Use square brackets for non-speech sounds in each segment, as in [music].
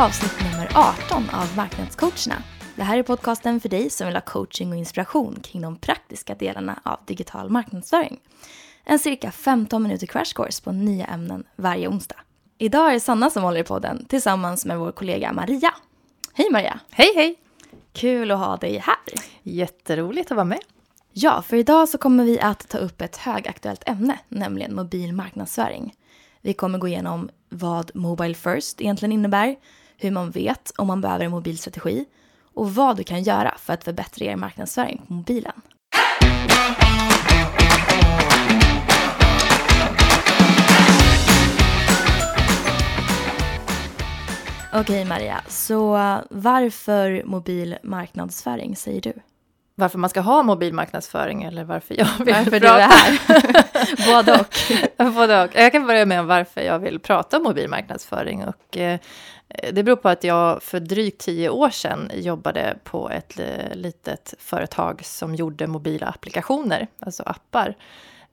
avsnitt nummer 18 av Marknadscoacherna. Det här är podcasten för dig som vill ha coaching och inspiration kring de praktiska delarna av digital marknadsföring. En cirka 15 minuter crash course på nya ämnen varje onsdag. Idag är det Sanna som håller i podden tillsammans med vår kollega Maria. Hej Maria! Hej hej! Kul att ha dig här. Jätteroligt att vara med. Ja, för idag så kommer vi att ta upp ett högaktuellt ämne, nämligen mobil marknadsföring. Vi kommer gå igenom vad Mobile First egentligen innebär, hur man vet om man behöver en mobilstrategi och vad du kan göra för att förbättra er marknadsföring på mobilen. Okej Maria, så eh, varför mobil marknadsföring säger du? Varför man ska ha mobil marknadsföring eller varför jag vill Varför prata. du är här? [laughs] Både och. [laughs] Både och. Jag kan börja med varför jag vill prata om mobil marknadsföring. Och, eh, det beror på att jag för drygt tio år sedan jobbade på ett eh, litet företag som gjorde mobila applikationer, alltså appar.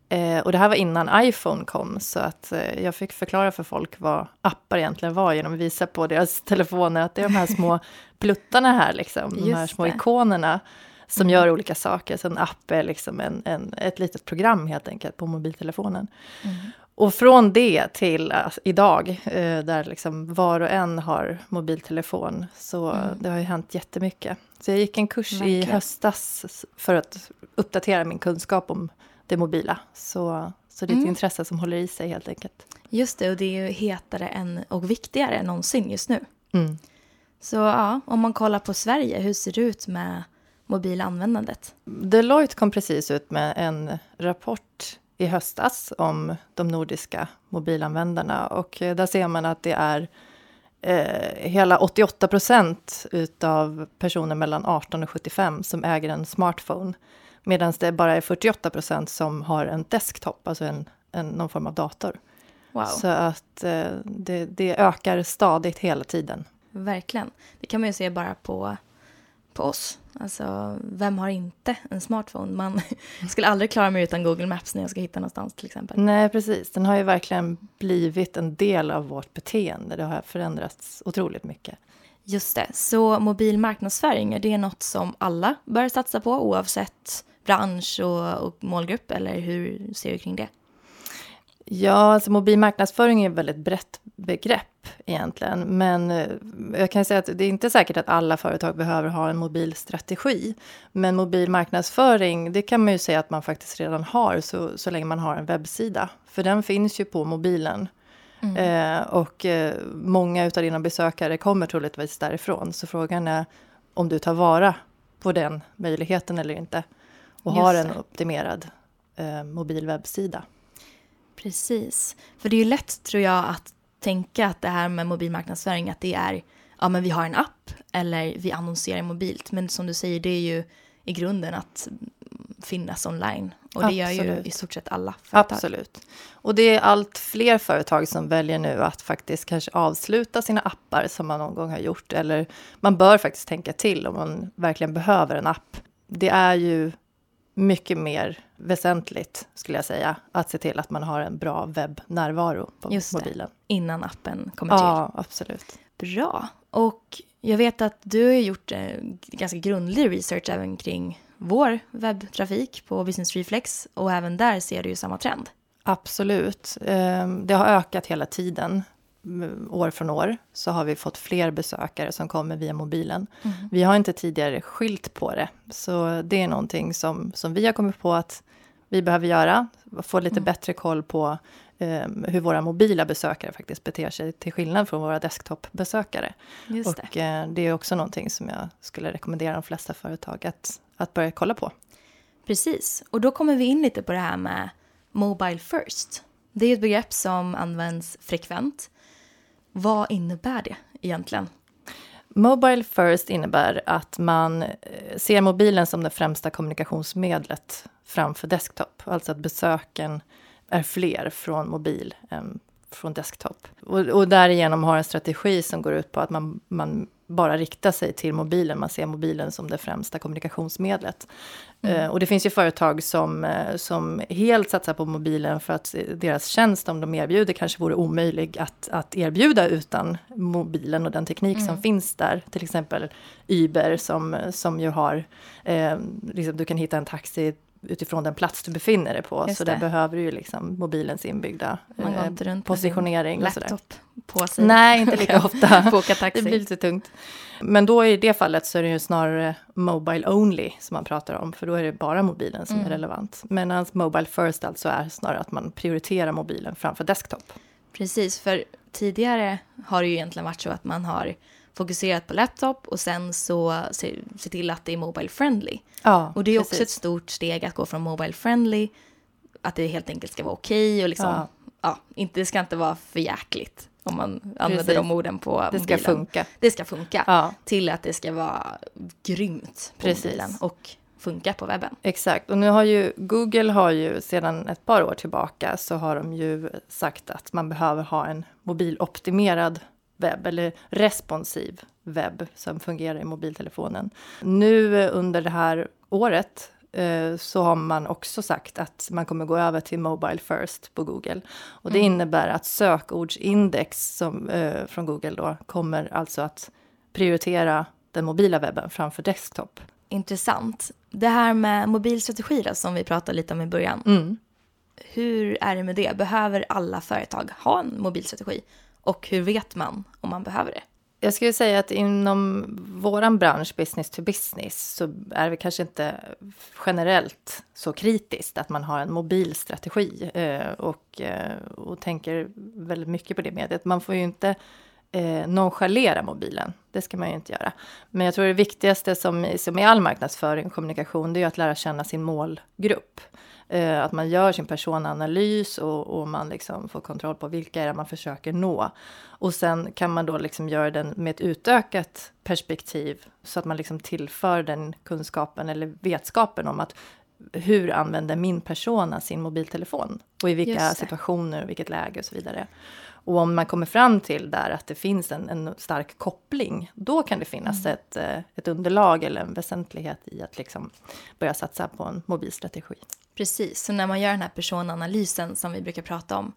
Eh, och det här var innan iPhone kom, så att eh, jag fick förklara för folk vad appar egentligen var genom att visa på deras [laughs] telefoner att det är de här små pluttarna här, liksom, de här små det. ikonerna som Mm. gör olika saker. Så en app är liksom en, en, ett litet program helt enkelt på mobiltelefonen. Mm. Och från det till alltså, idag, eh, där liksom var och en har mobiltelefon, så Mm. det har ju hänt jättemycket. Så jag gick en kurs i Verkligen. höstas för att uppdatera min kunskap om det mobila. Så, så det är ett Mm. intresse som håller i sig helt enkelt. Just det, och det är ju hetare än, och viktigare än någonsin just nu. Mm. Så ja, om man kollar på Sverige, hur ser det ut med mobilanvändandet? Deloitte kom precis ut med en rapport i höstas om de nordiska mobilanvändarna och eh, där ser man att det är eh, hela 88 procent utav personer mellan 18 och 75 som äger en smartphone. Medan det bara är 48 procent som har en desktop, alltså en, en, någon form av dator. Wow, Så att eh, det, det ökar stadigt hela tiden. verkligen. Det kan man ju se bara på, på oss. Alltså, vem har inte en smartphone? Man [laughs] skulle aldrig klara mig utan Google Maps när jag ska hitta någonstans till exempel. Nej, precis. Den har ju verkligen blivit en del av vårt beteende. Det har förändrats otroligt mycket. Just det, så mobil marknadsföring, är det något som alla bör satsa på oavsett bransch och, och målgrupp? Eller hur ser du kring det? Ja, alltså mobil marknadsföring är ett väldigt brett begrepp egentligen. Men eh, jag kan säga att det är inte säkert att alla företag behöver ha en mobilstrategi. Men mobil marknadsföring, det kan man ju säga att man faktiskt redan har så, så länge man har en webbsida. För den finns ju på mobilen. Eh, och eh, många utav dina besökare kommer troligtvis därifrån. Så frågan är om du tar vara på den möjligheten eller inte. Och har Just en det. optimerad eh, mobil webbsida. Precis. För det är ju lätt, tror jag, att tänka att det här med mobilmarknadsföring, att det är, ja men vi har en app eller vi annonserar mobilt. Men som du säger, det är ju i grunden att finnas online. Och det gör ju Absolut. i stort sett alla företag. Absolut. Och det är allt fler företag som väljer nu att faktiskt kanske avsluta sina appar som man någon gång har gjort. Eller man bör faktiskt tänka till om man verkligen behöver en app. Det är ju mycket mer väsentligt, skulle jag säga, att se till att man har en bra webbnärvaro på Just det. mobilen. Innan appen kommer till. Ja, absolut. Bra. Och jag vet att du har gjort eh, ganska grundlig research även kring vår webbtrafik på Business Reflex. Och även där ser du ju samma trend. Absolut. Ehm, Det har ökat hela tiden. Mm, År från år så har vi fått fler besökare som kommer via mobilen. Vi har inte tidigare skilt på det, så det är någonting som, som vi har kommit på att vi behöver göra. Få lite bättre koll på ehm, hur våra mobila besökare faktiskt beter sig till skillnad från våra desktopbesökare. Just det. Och eh, det är också någonting som jag skulle rekommendera de flesta företag att, att börja kolla på. Precis. Och då kommer vi in lite på det här med Mobile First. Det är ett begrepp som används frekvent. Vad innebär det egentligen? Mobile first innebär att man eh, ser mobilen som det främsta kommunikationsmedlet framför desktop. Alltså att besöken är fler från mobil än från desktop. Och, och därigenom har en strategi som går ut på att man, man bara rikta sig till mobilen. Man ser mobilen som det främsta kommunikationsmedlet. Mm. Eh, och det finns ju företag som, eh, som helt satsar på mobilen för att deras tjänst, om de erbjuder, kanske vore omöjlig att, att erbjuda utan mobilen och den teknik Mm. som finns där. Till exempel Uber som, som ju har, eh, liksom, du kan hitta en taxi utifrån den plats du befinner dig på. Just så det. där behöver du ju liksom mobilens inbyggda eh, positionering och sådär. på sig. Nej, inte lika [laughs] ofta. Boka Det taxi. blir lite tungt. Men då i det fallet så är det ju snarare mobile only som man pratar om, för då är det bara mobilen som Mm. är relevant. Medan mobile first alltså är snarare att man prioriterar mobilen framför desktop. Precis, för tidigare har det ju egentligen varit så att man har fokuserat på laptop och sen så se, se till att det är mobile friendly. Ja, Och det är också ett precis. stort steg att gå från mobile friendly, att det helt enkelt ska vara okej och liksom, ja. Ja. inte, det ska inte vara för jäkligt om man använder Precis. de orden på Det ska mobilen. funka. Det ska funka. Ja, Till att det ska vara grymt på Precis. mobilen och funka på webben. exakt. Och nu har ju Google har ju sedan ett par år tillbaka så har de ju sagt att man behöver ha en mobiloptimerad webb eller responsiv webb som fungerar i mobiltelefonen. Nu eh, under det här året eh, så har man också sagt att man kommer gå över till Mobile First på Google. Och det Mm. innebär att sökordsindex som, eh, från Google då kommer alltså att prioritera den mobila webben framför desktop. Intressant. Det här med mobilstrategi då, som vi pratade lite om i början. Mm. Hur är det med det? Behöver alla företag ha en mobilstrategi? Och hur vet man om man behöver det? Jag skulle säga att inom vår bransch, business to business, så är vi kanske inte generellt så kritiskt att man har en mobil strategi. Eh, och, eh, och tänker väldigt mycket på det mediet. Man får ju inte eh, nonchalera mobilen, det ska man ju inte göra. Men jag tror det viktigaste som, som i all marknadsföring och kommunikation, det är ju att lära känna sin målgrupp. Eh, att man gör sin personanalys och, och man liksom får kontroll på vilka är det man försöker nå. Och sen kan man då liksom göra den med ett utökat perspektiv så att man liksom tillför den kunskapen eller vetskapen om att hur använder min persona sin mobiltelefon och i vilka situationer och vilket läge och så vidare. Och om man kommer fram till där att det finns en, en stark koppling, då kan det finnas Mm. ett, eh, ett underlag eller en väsentlighet i att liksom börja satsa på en mobilstrategi. Precis, så när man gör den här personanalysen som vi brukar prata om,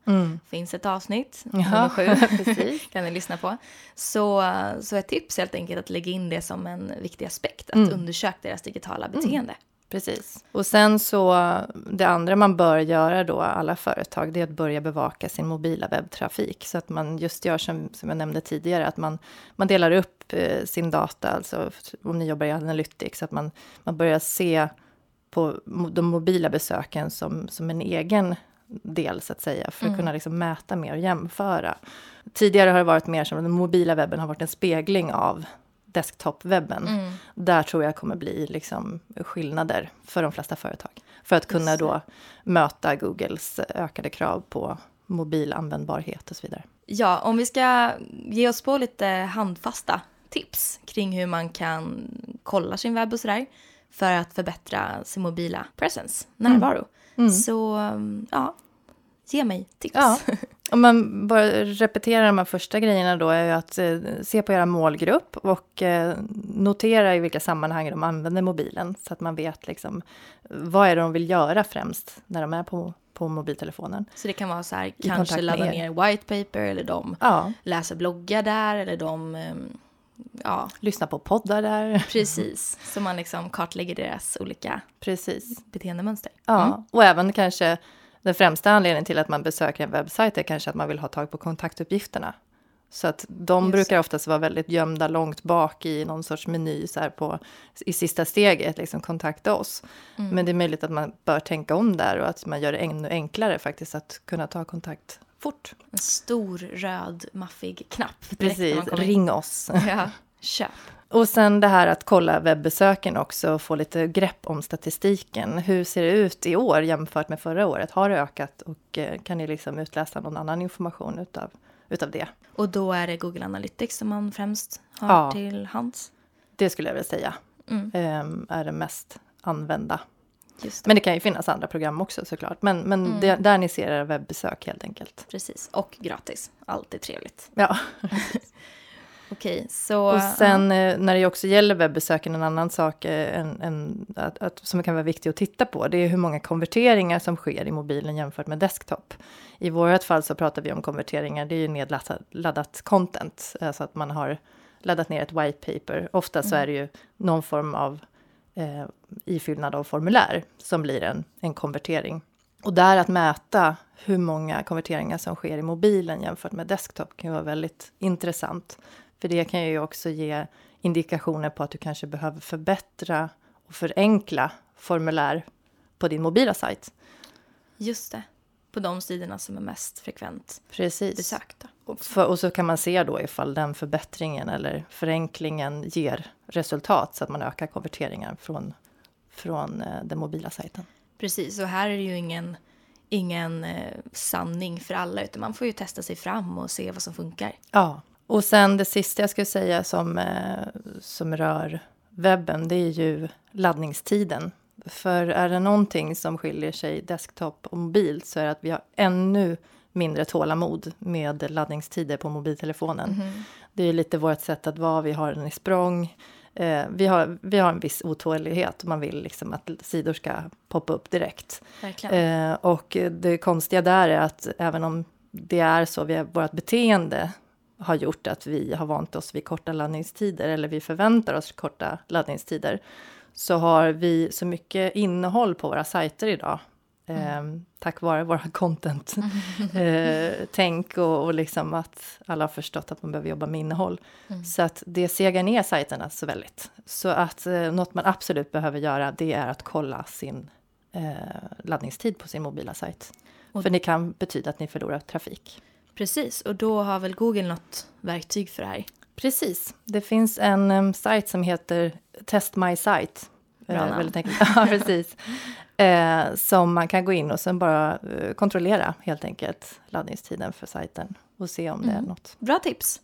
finns ett avsnitt, [laughs] nummer sju, [laughs] kan ni lyssna på. Så, så ett tips helt enkelt att lägga in det som en viktig aspekt, att Mm. undersöka deras digitala beteende. Precis. Och sen så, det andra man bör göra då, alla företag, det är att börja bevaka sin mobila webbtrafik. Så att man just gör som, som jag nämnde tidigare, att man, man delar upp eh, sin data, alltså om ni jobbar i Analytics, så att man, man börjar se på de mobila besöken som, som en egen del, så att säga, för att Mm. kunna liksom mäta mer och jämföra. Tidigare har det varit mer som att den mobila webben har varit en spegling av desktopwebben. Mm. Där tror jag kommer bli liksom skillnader för de flesta företag. För att kunna då möta Googles ökade krav på mobilanvändbarhet och så vidare. Ja, om vi ska ge oss på lite handfasta tips kring hur man kan kolla sin webb och sådär för att förbättra sin mobila presence, närvaro. Mm. Så um, ja, ge mig tips. Ja. [laughs] Om man bara repeterar de här första grejerna då är ju att eh, se på era målgrupp och eh, notera i vilka sammanhang de använder mobilen så att man vet liksom vad är det de vill göra främst när de är på, på mobiltelefonen. Så det kan vara så här, kanske ladda er. ner white paper eller de Ja, läser bloggar där eller de, um, ja, lyssna på poddar där. precis. Så man liksom kartlägger deras olika Precis. beteendemönster. Ja, Mm. och även kanske den främsta anledningen till att man besöker en webbsajt är kanske att man vill ha tag på kontaktuppgifterna. Så att de Just brukar oftast vara väldigt gömda långt bak i någon sorts meny så här på, i sista steget, liksom kontakta oss. Mm. Men det är möjligt att man bör tänka om där och att man gör det ännu enklare faktiskt att kunna ta kontakt fort. En stor röd maffig knapp. Precis, ring oss. Ja, köp. [laughs] Och sen det här att kolla webbesöken också och få lite grepp om statistiken. Hur ser det ut i år jämfört med förra året? Har det ökat och eh, kan ni liksom utläsa någon annan information utav, utav det? Och då är det Google Analytics som man främst har Ja. till hands. Det skulle jag vilja säga Mm, ehm, är det mest använda. Det. Men det kan ju finnas andra program också såklart. Men, men Mm. det, där ni ser era webbesök helt enkelt. Precis. Och gratis. Alltid trevligt. Ja, [laughs] Okej, så... Och sen eh, när det också gäller webbesöken, en annan sak eh, en, en, att, att, som kan vara viktig att titta på, det är hur många konverteringar som sker i mobilen jämfört med desktop. I vårt fall så pratar vi om konverteringar, det är ju nedladdat laddat content, alltså att man har laddat ner ett white paper. Ofta så är det ju någon form av eh, ifyllnad av formulär som blir en, en konvertering. Och där att mäta hur många konverteringar som sker i mobilen jämfört med desktop kan vara väldigt intressant. För det kan ju också ge indikationer på att du kanske behöver förbättra och förenkla formulär på din mobila sajt. Just det. På de sidorna som är mest frekvent Precis. besökta. Och, för, och så kan man se då ifall den förbättringen eller förenklingen ger resultat så att man ökar konverteringen från, från eh, den mobila sajten. Precis, och här är det ju ingen, ingen eh, sanning för alla utan man får ju testa sig fram och se vad som funkar. Ja, och sen det sista jag skulle säga som, eh, som rör webben, det är ju laddningstiden. För är det någonting som skiljer sig desktop och mobil så är det att vi har ännu mindre tålamod med laddningstider på mobiltelefonen. Mm. Det är lite vårt sätt att vara, vi har den i språng. Eh, vi, har, vi har en viss otålighet, man vill liksom att sidor ska poppa upp direkt. Eh, och det konstiga där är att även om det är så, vi, vårt beteende har gjort att vi har vant oss vid korta laddningstider eller vi förväntar oss korta laddningstider så har vi så mycket innehåll på våra sajter idag. Eh, tack vare våra [laughs] content. [laughs] eh, och, och liksom att alla har förstått att man behöver jobba med innehåll. Mm. Så att det segar ner sajterna så väldigt. Så att eh, något man absolut behöver göra det är att kolla sin eh, laddningstid på sin mobila sajt. Och- För det kan betyda att ni förlorar trafik. Precis, och då har väl Google något verktyg för det här. Precis. Det finns en um, sajt som heter Test My Site. Bra Eh, namn. väldigt enkelt. [laughs] ja, precis. Eh, som man kan gå in och sen bara eh, kontrollera helt enkelt laddningstiden för sajten och se om det är Mm. något. Bra tips.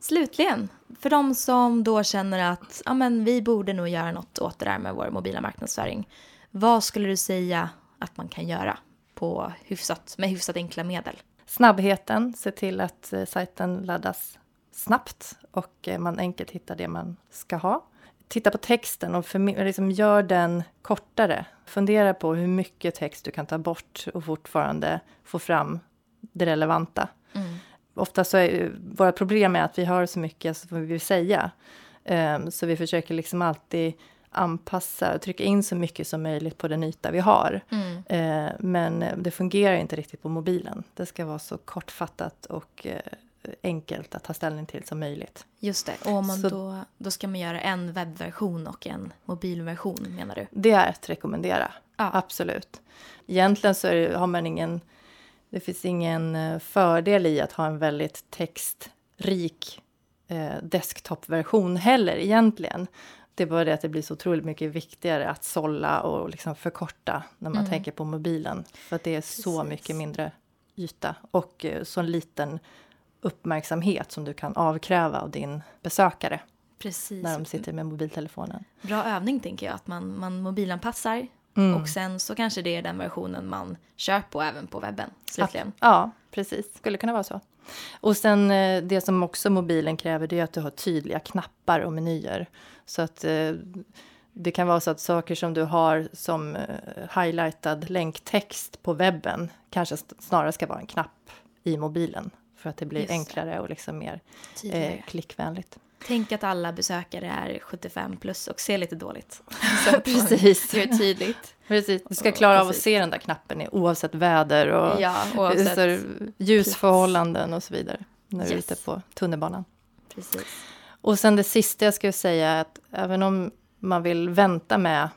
Slutligen, för de som då känner att ja, men vi borde nog göra något åt det där med vår mobila marknadsföring. Vad skulle du säga att man kan göra på hyfsat, med hyfsat enkla medel? Snabbheten, se till att eh, sajten laddas snabbt och eh, man enkelt hittar det man ska ha. Titta på texten och liksom gör den kortare. Fundera på hur mycket text du kan ta bort och fortfarande få fram det relevanta. Ofta så är våra problem är att vi har så mycket som vi vill säga. Ehm, så vi försöker liksom alltid anpassa och trycka in så mycket som möjligt på den yta vi har. Eh, men eh, det fungerar inte riktigt på mobilen. Det ska vara så kortfattat och eh, enkelt att ta ställning till som möjligt. Just det, och om man Så- då, då ska man göra en webbversion och en mobilversion menar du? Det är att rekommendera, Ja. absolut. Egentligen så det, har man ingen... Det finns ingen eh, fördel i att ha en väldigt textrik eh, desktopversion heller egentligen. Det är bara det att det blir så otroligt mycket viktigare att sålla och liksom förkorta när man Mm. tänker på mobilen. För att det är så Precis. mycket mindre yta och eh, så liten uppmärksamhet som du kan avkräva av din besökare Precis. när de sitter med mobiltelefonen. Bra övning tänker jag, att man, man mobilanpassar Mm. och sen så kanske det är den versionen man kör på även på webben slutligen. Ja, precis. Skulle kunna vara så. Och sen eh, det som också mobilen kräver det är att du har tydliga knappar och menyer. Så att eh, det kan vara så att saker som du har som eh, highlightad länktext på webben kanske snarare ska vara en knapp i mobilen. För att det blir Just enklare och liksom mer eh, klickvänligt. Tänk att alla besökare är 75 plus och ser lite dåligt. [laughs] Så Precis. det tydligt. [laughs] Precis. Du ska klara av att se den där knappen oavsett väder och Ja, oavsett. ljusförhållanden och så vidare. När du är Yes. ute på tunnelbanan. Precis. Och sen det sista jag skulle säga är att även om man vill vänta med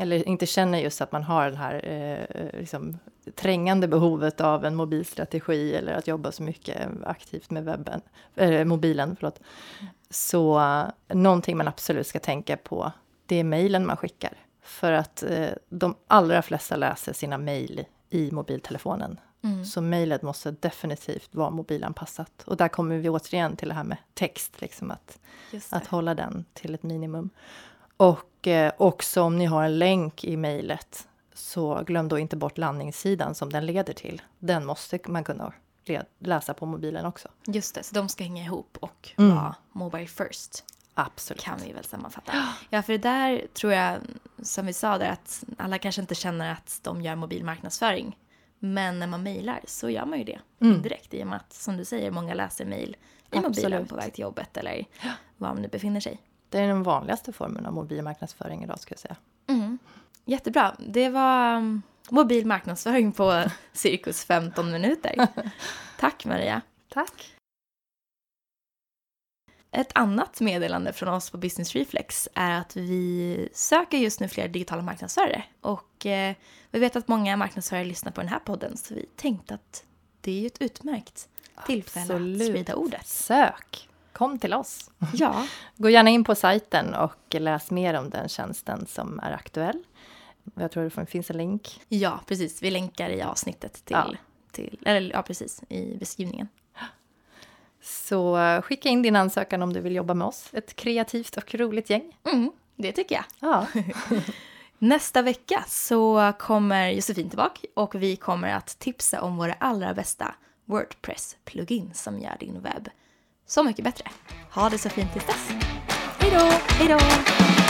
eller inte känner just att man har det här eh, liksom, trängande behovet av en mobilstrategi eller att jobba så mycket aktivt med webben, eh, mobilen. Förlåt. Så eh, någonting man absolut ska tänka på, det är mejlen man skickar. För att eh, de allra flesta läser sina mejl i mobiltelefonen. Mm. Så mejlet måste definitivt vara mobilanpassat. Och där kommer vi återigen till det här med text, liksom att att hålla den till ett minimum. Och eh, också om ni har en länk i mejlet så glöm då inte bort landningssidan som den leder till. Den måste man kunna läsa på mobilen också. Just det, så de ska hänga ihop och Mm. vara Mobile first. Absolut. Kan vi väl sammanfatta. Ja, för det där tror jag, som vi sa där, att alla kanske inte känner att de gör mobil marknadsföring. Men när man mejlar så gör man ju det Mm. indirekt i och med att, som du säger, många läser mejl i mobilen Absolut. på väg till jobbet eller var man nu befinner sig. Det är den vanligaste formen av mobil marknadsföring idag ska jag säga. Mm. Jättebra. Det var um, mobil marknadsföring på [laughs] cirkus 15 minuter. [laughs] Tack Maria. Tack. Ett annat meddelande från oss på Business Reflex är att vi söker just nu fler digitala marknadsförare. Och eh, vi vet att många marknadsförare lyssnar på den här podden så vi tänkte att det är ju ett utmärkt tillfälle att Absolut. sprida ordet. Sök! Kom till oss. Ja, [laughs] Gå gärna in på sajten och läs mer om den tjänsten som är aktuell. Jag tror det finns en länk. ja precis. Vi länkar i avsnittet till, Ja. till eller ja precis, i beskrivningen. Så skicka in din ansökan om du vill jobba med oss. Ett kreativt och roligt gäng. Mm, det tycker jag. Ja, [laughs] Nästa vecka så kommer Josefin tillbaka och vi kommer att tipsa om våra allra bästa Wordpress-plugin som gör din webb så mycket bättre. Ha det så fint tills dess. Hej då! Hej då!